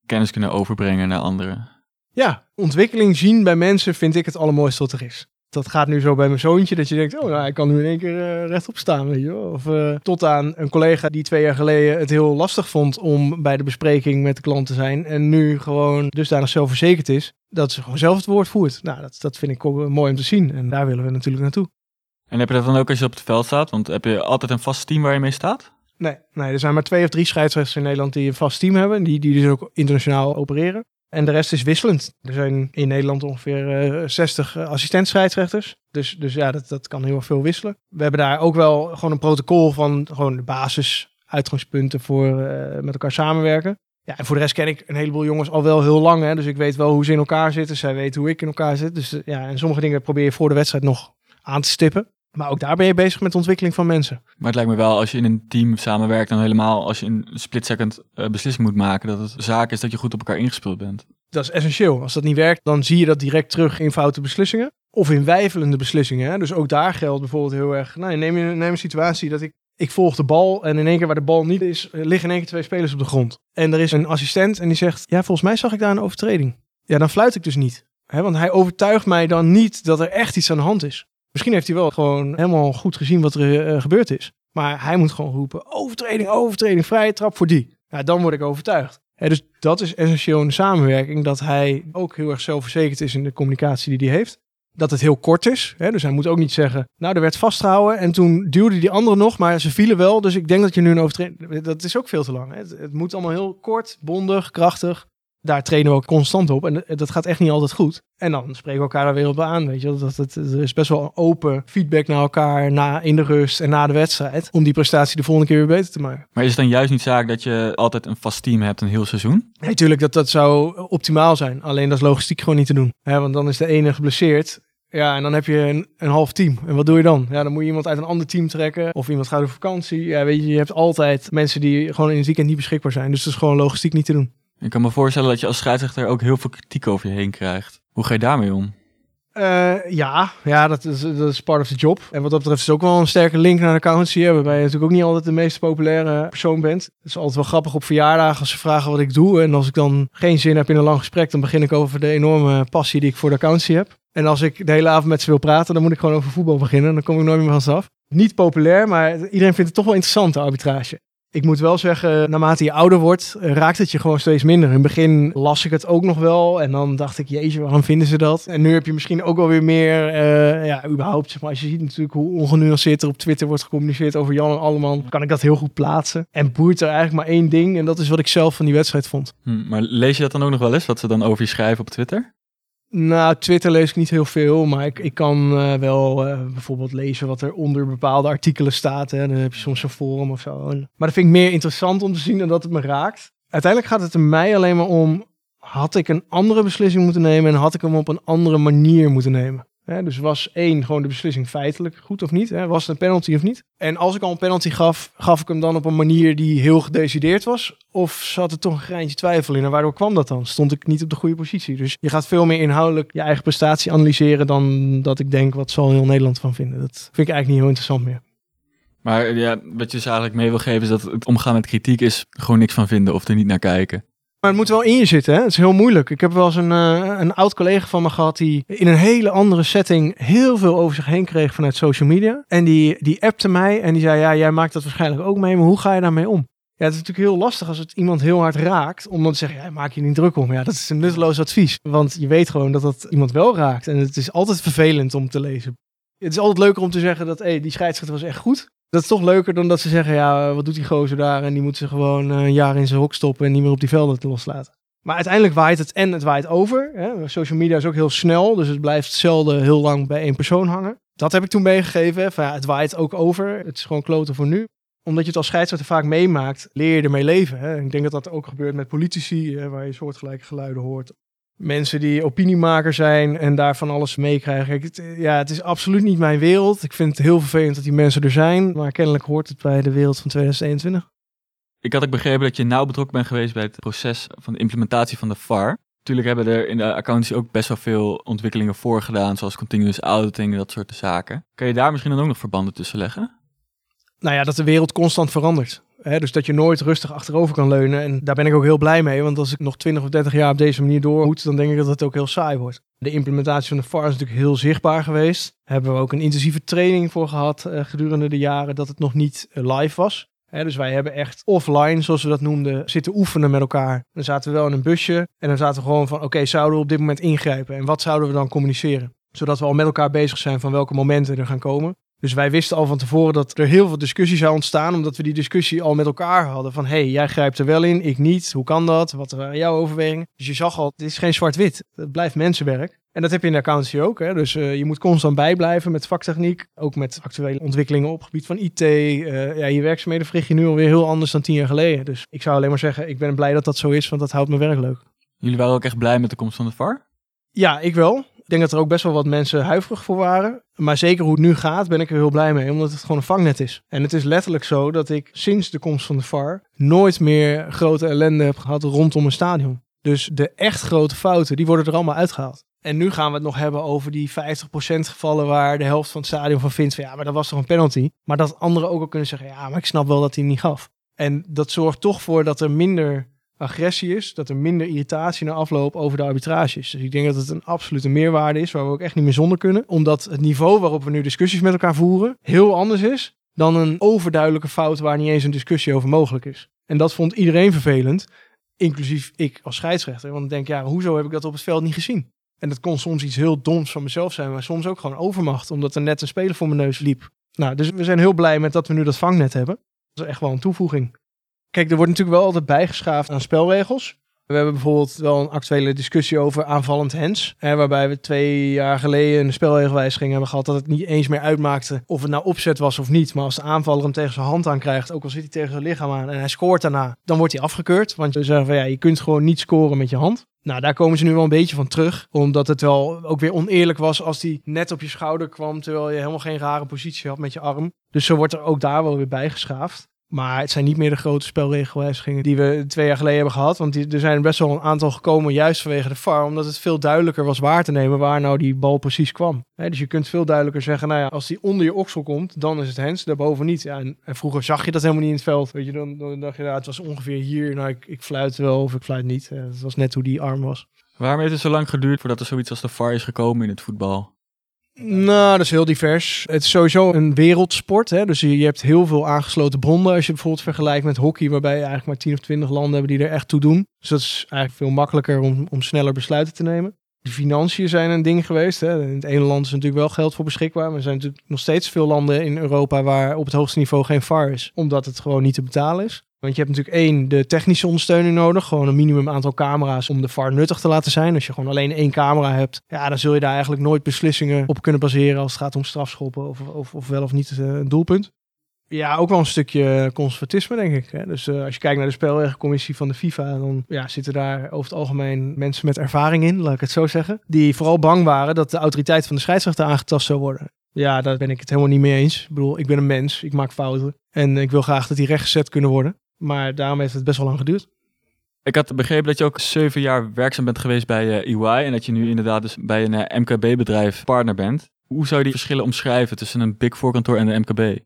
Kennis kunnen overbrengen naar anderen. Ja, ontwikkeling zien bij mensen vind ik het allermooiste wat er is dat gaat nu zo bij mijn zoontje, dat je denkt, oh, nou, ik kan nu in één keer uh, rechtop staan, weet je Of uh, tot aan een collega die twee jaar geleden het heel lastig vond om bij de bespreking met de klant te zijn en nu gewoon dusdanig zelfverzekerd is, dat ze gewoon zelf het woord voert. Nou, dat, dat vind ik ook mooi om te zien en daar willen we natuurlijk naartoe. En heb je dat dan ook als je op het veld staat? Want heb je altijd een vast team waar je mee staat? Nee, nee, er zijn maar twee of drie scheidsrechters in Nederland die een vast team hebben, die, die dus ook internationaal opereren. En de rest is wisselend. Er zijn in Nederland ongeveer uh, 60 assistent-scheidsrechters. Dus, dus ja, dat, dat kan heel veel wisselen. We hebben daar ook wel gewoon een protocol van gewoon de basis uitgangspunten voor uh, met elkaar samenwerken. Ja, en voor de rest ken ik een heleboel jongens al wel heel lang. Hè, dus ik weet wel hoe ze in elkaar zitten. Zij weten hoe ik in elkaar zit. Dus ja, en sommige dingen probeer je voor de wedstrijd nog aan te stippen. Maar ook daar ben je bezig met de ontwikkeling van mensen. Maar het lijkt me wel, als je in een team samenwerkt, dan helemaal als je een split second uh, beslissing moet maken, dat het zaak is dat je goed op elkaar ingespeeld bent. Dat is essentieel. Als dat niet werkt, dan zie je dat direct terug in foute beslissingen. Of in wijfelende beslissingen. Hè? Dus ook daar geldt bijvoorbeeld heel erg. Nou, neem, je, neem een situatie dat ik. Ik volg de bal en in één keer waar de bal niet is, eh, liggen in één keer twee spelers op de grond. En er is een assistent en die zegt: Ja, volgens mij zag ik daar een overtreding. Ja, dan fluit ik dus niet. Hè? Want hij overtuigt mij dan niet dat er echt iets aan de hand is. Misschien heeft hij wel gewoon helemaal goed gezien wat er uh, gebeurd is. Maar hij moet gewoon roepen: overtreding, overtreding, vrije trap voor die. Ja, dan word ik overtuigd. dus dat is essentieel in de samenwerking, dat hij ook heel erg zelfverzekerd is in de communicatie die hij heeft. Dat het heel kort is. Dus hij moet ook niet zeggen, nou, er werd vastgehouden en toen duwde die andere nog, maar ze vielen wel. Dus ik denk dat je nu een overtreding... Dat is ook veel te lang. Het, het moet allemaal heel kort, bondig, krachtig daar trainen we ook constant op. En dat gaat echt niet altijd goed. En dan spreken we elkaar er weer op aan. Weet je, dat, dat, er is best wel open feedback naar elkaar na, in de rust en na de wedstrijd. Om die prestatie de volgende keer weer beter te maken. Maar is het dan juist niet zaak dat je altijd een vast team hebt een heel seizoen? Nee, tuurlijk, dat, dat zou optimaal zijn. Alleen dat is logistiek gewoon niet te doen. want dan is de ene geblesseerd. Ja, en dan heb je een, een, half team. En wat doe je dan? Ja, dan moet je iemand uit een ander team trekken. Of iemand gaat op vakantie. Ja, weet je, je hebt altijd mensen die gewoon in het weekend niet beschikbaar zijn. Dus dat is gewoon logistiek niet te doen. Ik kan me voorstellen dat je als scheidsrechter ook heel veel kritiek over je heen krijgt. Hoe ga je daarmee om? Uh, ja, ja dat, is, dat is part of the job. En wat dat betreft is ook wel een sterke link naar de accountancy. Waarbij je natuurlijk ook niet altijd de meest populaire persoon bent. Het is altijd wel grappig op verjaardagen als ze vragen wat ik doe. En als ik dan geen zin heb in een lang gesprek, dan begin ik over de enorme passie die ik voor de accountancy heb. En als ik de hele avond met ze wil praten, dan moet ik gewoon over voetbal beginnen. Dan kom ik nooit meer van af. Niet populair, maar iedereen vindt het toch wel interessant, de arbitrage. Ik moet wel zeggen, naarmate je ouder wordt, raakt het je gewoon steeds minder. In het begin las ik het ook nog wel en dan dacht ik, jeetje, waarom vinden ze dat? En nu heb je misschien ook wel weer meer, uh, ja, überhaupt, zeg maar, als je ziet natuurlijk hoe ongenuanceerd er op Twitter wordt gecommuniceerd over Jan en Alleman, kan ik dat heel goed plaatsen. En boert er eigenlijk maar één ding en dat is wat ik zelf van die wedstrijd vond. Hm, maar lees je dat dan ook nog wel eens, wat ze dan over je schrijven op Twitter? Nou, Twitter lees ik niet heel veel, maar ik, ik kan uh, wel uh, bijvoorbeeld lezen wat er onder bepaalde artikelen staat. Hè. Dan heb je soms een forum of zo. Maar dat vind ik meer interessant om te zien dan dat het me raakt. Uiteindelijk gaat het er mij alleen maar om, had ik een andere beslissing moeten nemen en had ik hem op een andere manier moeten nemen dus was één gewoon de beslissing feitelijk goed of niet? Was het een penalty of niet? En als ik al een penalty gaf, gaf ik hem dan op een manier die heel gedecideerd was? Of zat er toch een greintje twijfel in? En waardoor kwam dat dan? Stond ik niet op de goede positie? Dus je gaat veel meer inhoudelijk je eigen prestatie analyseren dan dat ik denk, wat zal heel Nederland van vinden? Dat vind ik eigenlijk niet heel interessant meer. Maar ja, wat je dus eigenlijk mee wil geven is dat het omgaan met kritiek is gewoon niks van vinden of er niet naar kijken. Maar het moet wel in je zitten, hè? Het is heel moeilijk. Ik heb wel eens een, uh, een oud collega van me gehad die in een hele andere setting heel veel over zich heen kreeg vanuit social media. En die, die appte mij en die zei, ja, jij maakt dat waarschijnlijk ook mee, maar hoe ga je daarmee om? Ja, het is natuurlijk heel lastig als het iemand heel hard raakt, om dan te zeggen, ja, maak je niet druk om. Ja, dat is een nutteloos advies, want je weet gewoon dat dat iemand wel raakt. En het is altijd vervelend om te lezen. Het is altijd leuker om te zeggen dat, hey, die scheidsrechter was echt goed. Dat is toch leuker dan dat ze zeggen, ja, wat doet die gozer daar? En die moet ze gewoon eh, een jaar in zijn hok stoppen en niet meer op die velden te loslaten. Maar uiteindelijk waait het en het waait over. Hè. Social media is ook heel snel, dus het blijft zelden heel lang bij één persoon hangen. Dat heb ik toen meegegeven. Van, ja, het waait ook over. Het is gewoon kloten voor nu. Omdat je het als scheidsrechter vaak meemaakt, leer je ermee leven. Hè. Ik denk dat dat ook gebeurt met politici, hè, waar je soortgelijke geluiden hoort mensen die opiniemaker zijn en daarvan alles meekrijgen. Het, ja, het is absoluut niet mijn wereld. Ik vind het heel vervelend dat die mensen er zijn, maar kennelijk hoort het bij de wereld van 2021. Ik had ook begrepen dat je nauw betrokken bent geweest bij het proces van de implementatie van de VAR. Natuurlijk hebben er in de accountancy ook best wel veel ontwikkelingen voor gedaan, zoals continuous auditing en dat soort zaken. Kan je daar misschien dan ook nog verbanden tussen leggen? Nou ja, dat de wereld constant verandert dus dat je nooit rustig achterover kan leunen. En daar ben ik ook heel blij mee. Want als ik nog 20 of 30 jaar op deze manier door dan denk ik dat het ook heel saai wordt. De implementatie van de VAR is natuurlijk heel zichtbaar geweest. Daar hebben we ook een intensieve training voor gehad uh, gedurende de jaren dat het nog niet uh, live was. dus wij hebben echt offline, zoals we dat noemden, zitten oefenen met elkaar. Dan zaten we wel in een busje en dan zaten we gewoon van, oké, zouden we op dit moment ingrijpen? En wat zouden we dan communiceren? Zodat we al met elkaar bezig zijn van welke momenten er gaan komen. Dus wij wisten al van tevoren dat er heel veel discussie zou ontstaan, omdat we die discussie al met elkaar hadden. Van hey, jij grijpt er wel in, ik niet. Hoe kan dat? Wat waren jouw overwegingen? Dus je zag al, het is geen zwart-wit. Het blijft mensenwerk. En dat heb je in de accountancy ook. Hè? Dus uh, je moet constant bijblijven met vaktechniek. Ook met actuele ontwikkelingen op het gebied van IT. Uh, eh, ja, je werkzaamheden verricht je nu alweer heel anders dan tien jaar geleden. Dus ik zou alleen maar zeggen, ik ben blij dat dat zo is, want dat houdt mijn werk leuk. Jullie waren ook echt blij met de komst van de VAR? Ja, ik wel. Ik denk dat er ook best wel wat mensen huiverig voor waren. Maar zeker hoe het nu gaat, ben ik er heel blij mee. Omdat het gewoon een vangnet is. En het is letterlijk zo dat ik sinds de komst van de VAR nooit meer grote ellende heb gehad rondom een stadion. Dus de echt grote fouten, die worden er allemaal uitgehaald. En nu gaan we het nog hebben over die 50% gevallen waar de helft van het stadion van vindt van ja, maar dat was toch een penalty. Maar dat anderen ook al kunnen zeggen, ja, maar ik snap wel dat hij niet gaf. En dat zorgt toch voor dat er minder agressie is, dat er minder irritatie na afloop over de arbitrage is. Dus ik denk dat het een absolute meerwaarde is waar we ook echt niet meer zonder kunnen. Omdat het niveau waarop we nu discussies met elkaar voeren heel anders is dan een overduidelijke fout waar niet eens een discussie over mogelijk is. En dat vond iedereen vervelend, inclusief ik als scheidsrechter. Want ik denk, ja, hoezo heb ik dat op het veld niet gezien? En dat kon soms iets heel doms van mezelf zijn, maar soms ook gewoon overmacht, omdat er net een speler voor mijn neus liep. Nou, dus we zijn heel blij met dat we nu dat vangnet hebben. Dat is echt wel een toevoeging. Kijk, er wordt natuurlijk wel altijd bijgeschaafd aan spelregels. We hebben bijvoorbeeld wel een actuele discussie over aanvallend hands. Waarbij we twee jaar geleden een spelregelwijziging hebben gehad dat het niet eens meer uitmaakte of het nou opzet was of niet. Maar als de aanvaller hem tegen zijn hand aan krijgt, ook al zit hij tegen zijn lichaam aan en hij scoort daarna, dan wordt hij afgekeurd. Want we zeggen van ja, je kunt gewoon niet scoren met je hand. Nou, daar komen ze nu wel een beetje van terug. Omdat het wel ook weer oneerlijk was als die net op je schouder kwam. Terwijl je helemaal geen rare positie had met je arm. Dus zo wordt er ook daar wel weer bijgeschaafd. Maar het zijn niet meer de grote spelregelwijzigingen die we twee jaar geleden hebben gehad. Want die, er zijn best wel een aantal gekomen juist vanwege de VAR. Omdat het veel duidelijker was waar te nemen waar nou die bal precies kwam. dus je kunt veel duidelijker zeggen, nou ja, als die onder je oksel komt, dan is het hens, daarboven niet. Ja, en, vroeger zag je dat helemaal niet in het veld. Weet je, dan, dan dacht je, nou, het was ongeveer hier. Nou, ik, ik fluit wel of ik fluit niet. het was net hoe die arm was. Waarom heeft het zo lang geduurd voordat er zoiets als de VAR is gekomen in het voetbal? Nou, dat is heel divers. Het is sowieso een wereldsport. Hè? Dus je, je hebt heel veel aangesloten bronnen. Als je bijvoorbeeld vergelijkt met hockey, waarbij je eigenlijk maar 10 of 20 landen hebben die er echt toe doen. Dus dat is eigenlijk veel makkelijker om, om sneller besluiten te nemen. De financiën zijn een ding geweest. Hè? In het ene land is natuurlijk wel geld voor beschikbaar. Maar er zijn natuurlijk nog steeds veel landen in Europa waar op het hoogste niveau geen VAR is. Omdat het gewoon niet te betalen is. Want je hebt natuurlijk één, de technische ondersteuning nodig. Gewoon een minimum aantal camera's om de VAR nuttig te laten zijn. Als je gewoon alleen één camera hebt, ja, dan zul je daar eigenlijk nooit beslissingen op kunnen baseren als het gaat om strafschoppen of, of, of wel of niet eh, een doelpunt. Ja, ook wel een stukje conservatisme, denk ik. Dus uh, als je kijkt naar de spelregelcommissie van de FIFA, dan ja, zitten daar over het algemeen mensen met ervaring in, laat ik het zo zeggen. Die vooral bang waren dat de autoriteit van de scheidsrechter aangetast zou worden. Ja, daar ben ik het helemaal niet mee eens. Ik bedoel, ik ben een mens, ik maak fouten. En ik wil graag dat die rechtgezet kunnen worden. Maar daarom heeft het best wel lang geduurd. Ik had begrepen dat je ook zeven jaar werkzaam bent geweest bij uh, eh, EY en dat je nu inderdaad dus bij een uh, MKB-bedrijf partner bent. Hoe zou je die verschillen omschrijven tussen een Big Four kantoor en een MKB?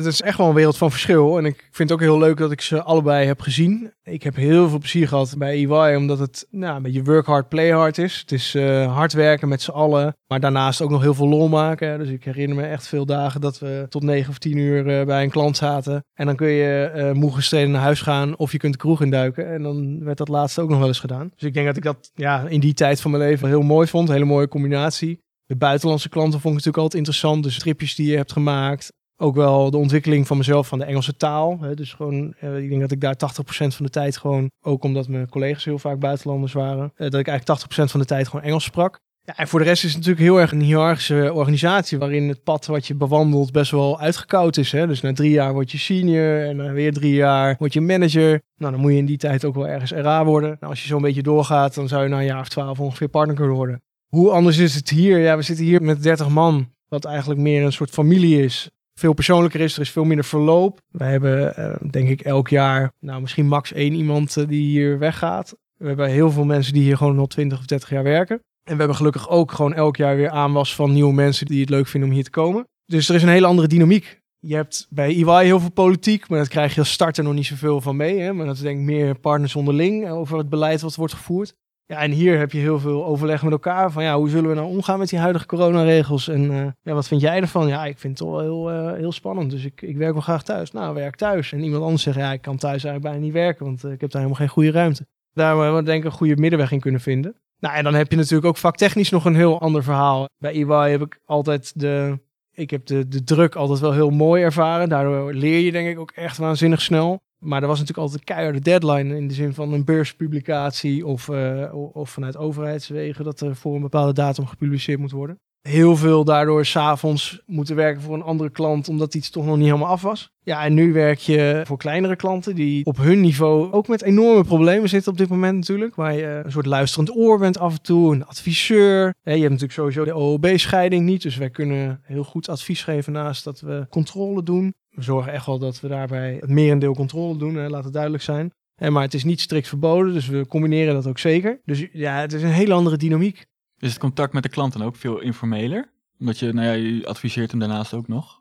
Het is echt wel een wereld van verschil. En ik vind het ook heel leuk dat ik ze allebei heb gezien. Ik heb heel veel plezier gehad bij EY, omdat het nou, een beetje work hard, play hard is. Het is uh, hard werken met z'n allen, maar daarnaast ook nog heel veel lol maken. Dus ik herinner me echt veel dagen dat we tot 9 of 10 uur uh, bij een klant zaten. En dan kun je uh, moe gestreden naar huis gaan of je kunt de kroeg induiken. En dan werd dat laatste ook nog wel eens gedaan. Dus ik denk dat ik dat ja, in die tijd van mijn leven heel mooi vond. Een hele mooie combinatie. De buitenlandse klanten vond ik natuurlijk altijd interessant. De stripjes die je hebt gemaakt ook wel de ontwikkeling van mezelf van de Engelse taal. Hè. Dus gewoon, eh, ik denk dat ik daar 80% van de tijd gewoon, ook omdat mijn collega's heel vaak buitenlanders waren, eh, dat ik eigenlijk 80% van de tijd gewoon Engels sprak. Ja, en voor de rest is het natuurlijk heel erg een hiërarchische organisatie waarin het pad wat je bewandelt best wel uitgekoud is. Hè? Dus na drie jaar word je senior en na weer drie jaar word je manager. Nou, dan moet je in die tijd ook wel ergens RA worden. Nou, als je zo'n beetje doorgaat, dan zou je na een jaar of twaalf ongeveer partner kunnen worden. Hoe anders is het hier? Ja, we zitten hier met 30 man, wat eigenlijk meer een soort familie is veel persoonlijker is. Er is veel minder verloop. We hebben, uh, denk ik, elk jaar, nou misschien max één iemand uh, die hier weggaat. We hebben heel veel mensen die hier gewoon al 20 of 30 jaar werken. En we hebben gelukkig ook gewoon elk jaar weer aanwas van nieuwe mensen die het leuk vinden om hier te komen. Dus er is een hele andere dynamiek. Je hebt bij EY heel veel politiek, maar dat krijg je als starter nog niet zoveel van mee. Hè? Maar dat is denk ik meer partners onderling over het beleid wat wordt gevoerd. Ja, en hier heb je heel veel overleg met elkaar van ja, hoe zullen we nou omgaan met die huidige coronaregels en uh, ja, wat vind jij ervan? Ja, ik vind het toch wel heel, uh, heel spannend, dus ik, ik werk wel graag thuis. Nou, werk thuis. En iemand anders zegt ja, ik kan thuis eigenlijk bijna niet werken, want uh, ik heb daar helemaal geen goede ruimte. Daar we denk ik een goede middenweg in kunnen vinden. Nou, en dan heb je natuurlijk ook vaktechnisch nog een heel ander verhaal. Bij EY heb ik altijd de, ik heb de, de druk altijd wel heel mooi ervaren. Daardoor leer je denk ik ook echt waanzinnig snel. Maar er was natuurlijk altijd een keiharde deadline in de zin van een beurspublicatie of, uh, of vanuit overheidswegen dat er voor een bepaalde datum gepubliceerd moet worden. Heel veel daardoor s'avonds moeten werken voor een andere klant omdat iets toch nog niet helemaal af was. Ja, en nu werk je voor kleinere klanten die op hun niveau ook met enorme problemen zitten op dit moment natuurlijk. Waar je een soort luisterend oor bent af en toe, een adviseur. je hebt natuurlijk sowieso de OOB-scheiding niet, dus wij kunnen heel goed advies geven naast dat we controle doen we zorgen echt wel dat we daarbij het merendeel controle doen, hè, laat het duidelijk zijn. En, maar het is niet strikt verboden, dus we combineren dat ook zeker. Dus ja, het is een hele andere dynamiek. Is het contact met de klant dan ook veel informeler? Omdat je, nou ja, je adviseert hem daarnaast ook nog.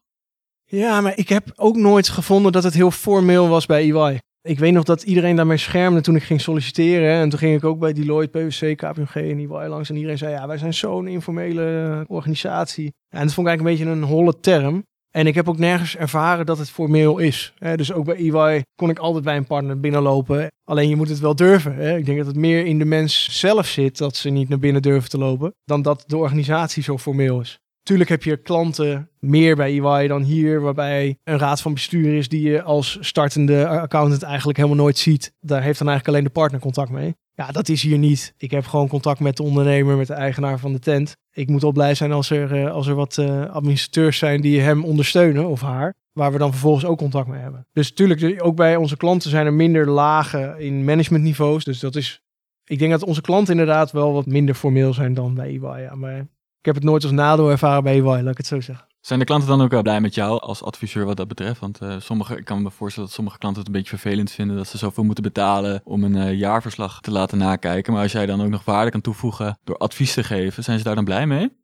Ja, maar ik heb ook nooit gevonden dat het heel formeel was bij EY. Ik weet nog dat iedereen daarmee schermde toen ik ging solliciteren. En toen ging ik ook bij Deloitte, PwC, KPMG en EY langs. En iedereen zei, ja, wij zijn zo'n informele organisatie. Ja, en dat vond ik eigenlijk een beetje een holle term. En ik heb ook nergens ervaren dat het formeel is. Dus ook bij EY kon ik altijd bij een partner binnenlopen. Alleen je moet het wel durven. Ik denk dat het meer in de mens zelf zit dat ze niet naar binnen durven te lopen. Dan dat de organisatie zo formeel is. Tuurlijk heb je klanten meer bij EY dan hier, waarbij een raad van bestuur is die je als startende accountant eigenlijk helemaal nooit ziet. Daar heeft dan eigenlijk alleen de partner contact mee. Ja, dat is hier niet. Ik heb gewoon contact met de ondernemer, met de eigenaar van de tent. Ik moet wel blij zijn als er, eh, als er wat uh, administrateurs zijn die hem ondersteunen of haar. Waar we dan vervolgens ook contact mee hebben. Dus natuurlijk, ook bij onze klanten zijn er minder lagen in managementniveaus. Dus dat is. Ik denk dat onze klanten inderdaad wel wat minder formeel zijn dan bij EY. Maar ik heb het nooit als nadeel ervaren bij EY, laat ik het zo zeggen. Zijn de klanten dan ook wel blij met jou als adviseur wat dat betreft? Want uh, sommige, ik kan me voorstellen dat sommige klanten het een beetje vervelend vinden dat ze zoveel moeten betalen om een uh, jaarverslag te laten nakijken. Maar als jij dan ook nog waarde kan toevoegen door advies te geven, zijn ze daar dan blij mee?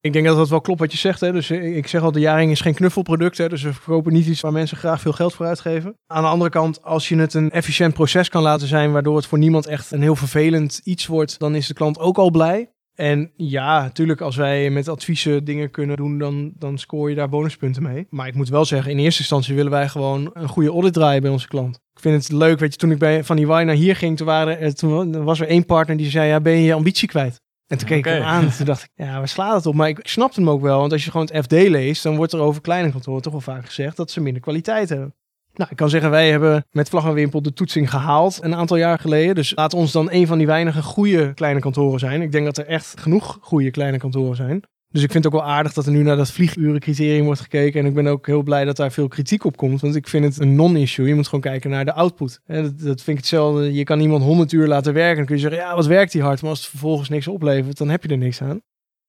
Ik denk dat dat wel klopt wat je zegt. Hè? Dus eh, ik zeg al, de jaring is geen knuffelproduct. Hè? Dus we verkopen niet iets waar mensen graag veel geld voor uitgeven. Aan de andere kant, als je het een efficiënt proces kan laten zijn, waardoor het voor niemand echt een heel vervelend iets wordt, dan is de klant ook al blij. En ja, natuurlijk, als wij met adviezen dingen kunnen doen, dan, dan scoor je daar bonuspunten mee. Maar ik moet wel zeggen, in eerste instantie willen wij gewoon een goede audit draaien bij onze klant. Ik vind het leuk, weet je, toen ik bij van die naar hier ging, toen, waren, toen was er één partner die zei, ja, ben je je ambitie kwijt? En toen keek ik hem aan en toen dacht ik, ja, waar slaat het op? Maar ik, ik snapte hem ook wel, want als je gewoon het FD leest, dan wordt er over kleine kantoren toch wel vaak gezegd dat ze minder kwaliteit hebben. Nou, ik kan zeggen, wij hebben met vlag en wimpel de toetsing gehaald een aantal jaar geleden. Dus laat ons dan een van die weinige goede kleine kantoren zijn. Ik denk dat er echt genoeg goede kleine kantoren zijn. Dus ik vind het ook wel aardig dat er nu naar dat vliegurencriterium wordt gekeken. En ik ben ook heel blij dat daar veel kritiek op komt. Want ik vind het een non-issue. Je moet gewoon kijken naar de output. En dat, dat vind ik hetzelfde. Je kan iemand 100 uur laten werken. Dan kun je zeggen, ja, wat werkt die hard? Maar als het vervolgens niks oplevert, dan heb je er niks aan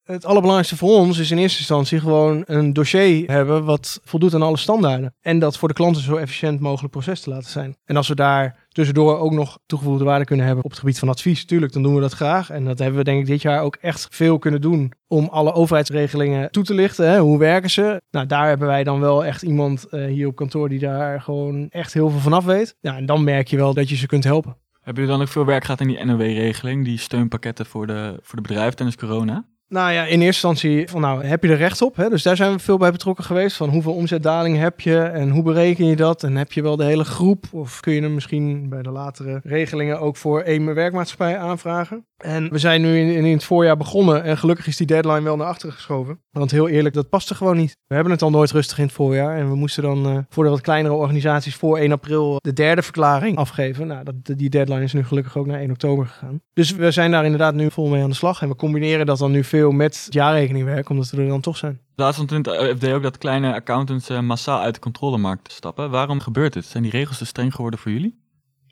het allerbelangrijkste voor ons is in eerste instantie gewoon een dossier hebben wat voldoet aan alle standaarden. En dat voor de klanten zo efficiënt mogelijk proces te laten zijn. En als we daar tussendoor ook nog toegevoegde waarde kunnen hebben op het gebied van advies, tuurlijk, dan doen we dat graag. En dat hebben we denk ik dit jaar ook echt veel kunnen doen om alle overheidsregelingen toe te lichten. Hè? Hoe werken ze? Nou, daar hebben wij dan wel echt iemand uh, hier op kantoor die daar gewoon echt heel veel vanaf weet. Ja, en dan merk je wel dat je ze kunt helpen. Hebben jullie dan ook veel werk gehad in die NOW-regeling, die steunpakketten voor de, voor de bedrijven tijdens corona? Nou ja, in eerste instantie van nou, heb je er recht op? Hè? Dus daar zijn we veel bij betrokken geweest. Van hoeveel omzetdaling heb je en hoe bereken je dat? En heb je wel de hele groep? Of kun je hem misschien bij de latere regelingen ook voor één werkmaatschappij aanvragen? En we zijn nu in, in, het voorjaar begonnen en gelukkig is die deadline wel naar achteren geschoven. Want heel eerlijk, dat paste gewoon niet. We hebben het al nooit rustig in het voorjaar en we moesten dan uh, voor de wat kleinere organisaties voor 1 april de derde verklaring afgeven. Nou, dat, die deadline is nu gelukkig ook naar 1 oktober gegaan. Dus we zijn daar inderdaad nu vol mee aan de slag en we combineren dat dan nu veel met het jaarrekeningwerk, omdat we er dan toch zijn. Laatst het FD ook dat kleine accountants uh, massaal uit de controlemarkt stappen. Waarom gebeurt dit? Zijn die regels te streng geworden voor jullie?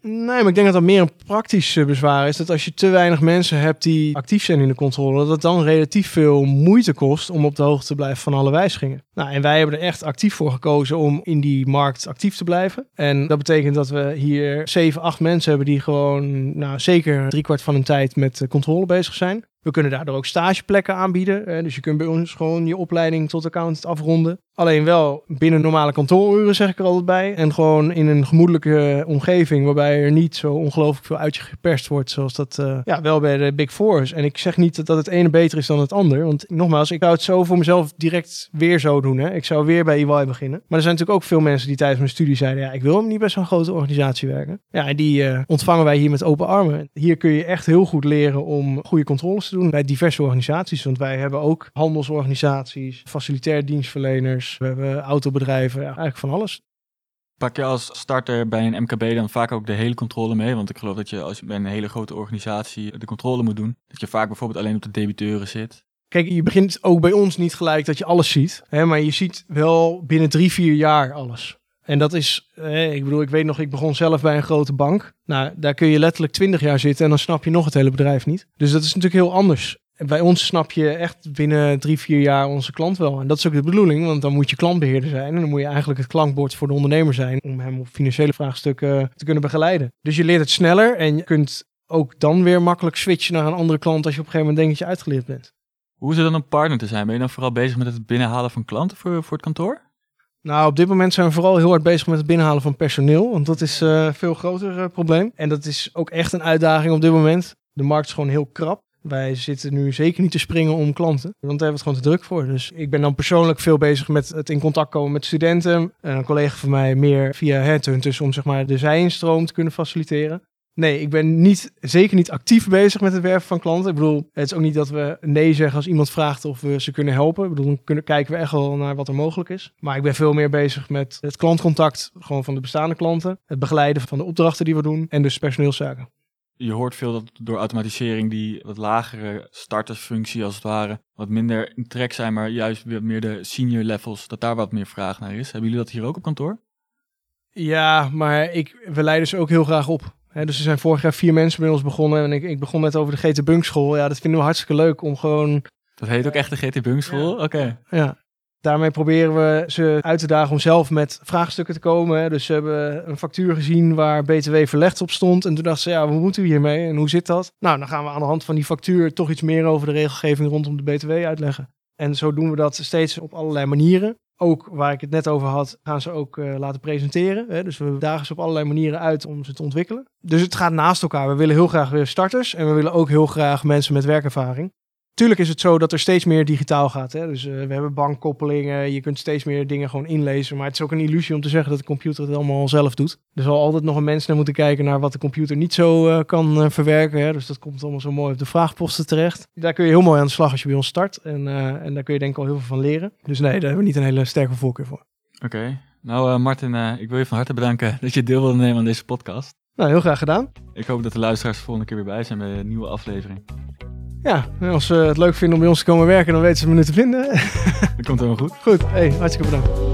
Nee, maar ik denk dat dat meer een praktisch eh, bezwaar is. Dat als je te weinig mensen hebt die actief zijn in de controle, dat het dan relatief veel moeite kost om op de hoogte te blijven van alle wijzigingen. Nou, en wij hebben er echt actief voor gekozen om in die markt actief te blijven. En dat betekent dat we hier 7, 8 mensen hebben die gewoon nou, zeker driekwart van hun tijd met eh, controle bezig zijn. We kunnen daardoor ook stageplekken aanbieden. Dus je kunt bij ons gewoon je opleiding tot accountant afronden. Alleen wel binnen normale kantooruren, zeg ik er altijd bij. En gewoon in een gemoedelijke omgeving, waarbij er niet zo ongelooflijk veel uit je geperst wordt, zoals dat uh, ja, wel bij de Big Four is. En ik zeg niet dat, het ene beter is dan het ander. Want nogmaals, ik zou het zo voor mezelf direct weer zo doen. Hè. Ik zou weer bij EY beginnen. Maar er zijn natuurlijk ook veel mensen die tijdens mijn studie zeiden, ja, ik wil niet bij zo'n grote organisatie werken. Ja, en die uh, ontvangen wij hier met open armen. Hier kun je echt heel goed leren om goede controles te doen bij diverse organisaties. Want wij hebben ook handelsorganisaties, facilitair dienstverleners, we hebben autobedrijven, ja, eigenlijk van alles. Pak je als starter bij een MKB dan vaak ook de hele controle mee? Want ik geloof dat je als je bij een hele grote organisatie de controle moet doen, dat je vaak bijvoorbeeld alleen op de debiteuren zit. Kijk, je begint ook bij ons niet gelijk dat je alles ziet, hè, maar je ziet wel binnen drie, vier jaar alles. En dat is, ik bedoel, ik weet nog, ik begon zelf bij een grote bank. Nou, daar kun je letterlijk twintig jaar zitten en dan snap je nog het hele bedrijf niet. Dus dat is natuurlijk heel anders bij ons snap je echt binnen drie, vier jaar onze klant wel. En dat is ook de bedoeling, want dan moet je klantbeheerder zijn. En dan moet je eigenlijk het klankbord voor de ondernemer zijn om hem op financiële vraagstukken te kunnen begeleiden. Dus je leert het sneller en je kunt ook dan weer makkelijk switchen naar een andere klant als je op een gegeven moment denkt dat je uitgeleerd bent. Hoe is het dan een partner te zijn? Ben je dan vooral bezig met het binnenhalen van klanten voor, voor het kantoor? Nou, op dit moment zijn we vooral heel hard bezig met het binnenhalen van personeel. Want dat is uh, een veel groter uh, probleem. En dat is ook echt een uitdaging op dit moment. De markt is gewoon heel krap. Wij zitten nu zeker niet te springen om klanten, want daar hebben we het gewoon te druk voor. Dus ik ben dan persoonlijk veel bezig met het in contact komen met studenten. En een collega van mij meer via headhunters om zeg maar de zijinstroom te kunnen faciliteren. Nee, ik ben niet, zeker niet actief bezig met het werven van klanten. Ik bedoel, het is ook niet dat we nee zeggen als iemand vraagt of we ze kunnen helpen. Ik bedoel, dan kunnen, kijken we echt wel naar wat er mogelijk is. Maar ik ben veel meer bezig met het klantcontact gewoon van de bestaande klanten. Het begeleiden van de opdrachten die we doen en dus personeelszaken. Je hoort veel dat door automatisering die wat lagere startersfunctie als het ware wat minder in trek zijn, maar juist weer meer de senior levels, dat daar wat meer vraag naar is. Hebben jullie dat hier ook op kantoor? Ja, maar ik, we leiden ze ook heel graag op dus er zijn vorig jaar vier mensen bij ons begonnen. En ik, ik begon net over de GT Bunk School. Ja, dat vinden we hartstikke leuk om gewoon... Dat heet ook echt de GT Bunk School? Oké. Ja. Daarmee proberen we ze uit te dagen om zelf met vraagstukken te komen. Dus ze hebben een factuur gezien waar BTW verlegd op stond. En toen dachten ze, ja, hoe moeten we hiermee en hoe zit dat? Nou, dan gaan we aan de hand van die factuur toch iets meer over de regelgeving rondom de BTW uitleggen. En zo doen we dat steeds op allerlei manieren ook waar ik het net over had, gaan ze ook uh, laten presenteren. Hè? Dus we dagen ze op allerlei manieren uit om ze te ontwikkelen. Dus het gaat naast elkaar. We willen heel graag weer starters en we willen ook heel graag mensen met werkervaring. Tuurlijk is het zo dat er steeds meer digitaal gaat. Hè? Dus uh, we hebben bankkoppelingen, je kunt steeds meer dingen gewoon inlezen. Maar het is ook een illusie om te zeggen dat de computer het allemaal zelf doet. Er zal altijd nog een mens naar moeten kijken naar wat de computer niet zo uh, kan uh, verwerken. Hè? Dus dat komt allemaal zo mooi op de vraagposten terecht. Daar kun je heel mooi aan de slag als je bij ons start. En, en daar kun je denk ik al heel veel van leren. Dus nee, daar hebben we niet een hele sterke voorkeur voor. Oké. Nou Martin, ik wil je van harte bedanken dat je deel wilde nemen aan deze podcast. Nou, heel graag gedaan. Ik hoop dat de luisteraars de volgende keer weer bij zijn bij een nieuwe aflevering. Ja, als ze het leuk vinden om bij ons te komen werken, dan weten ze me nu te vinden. Dat komt helemaal goed. Goed, hey, hartstikke bedankt.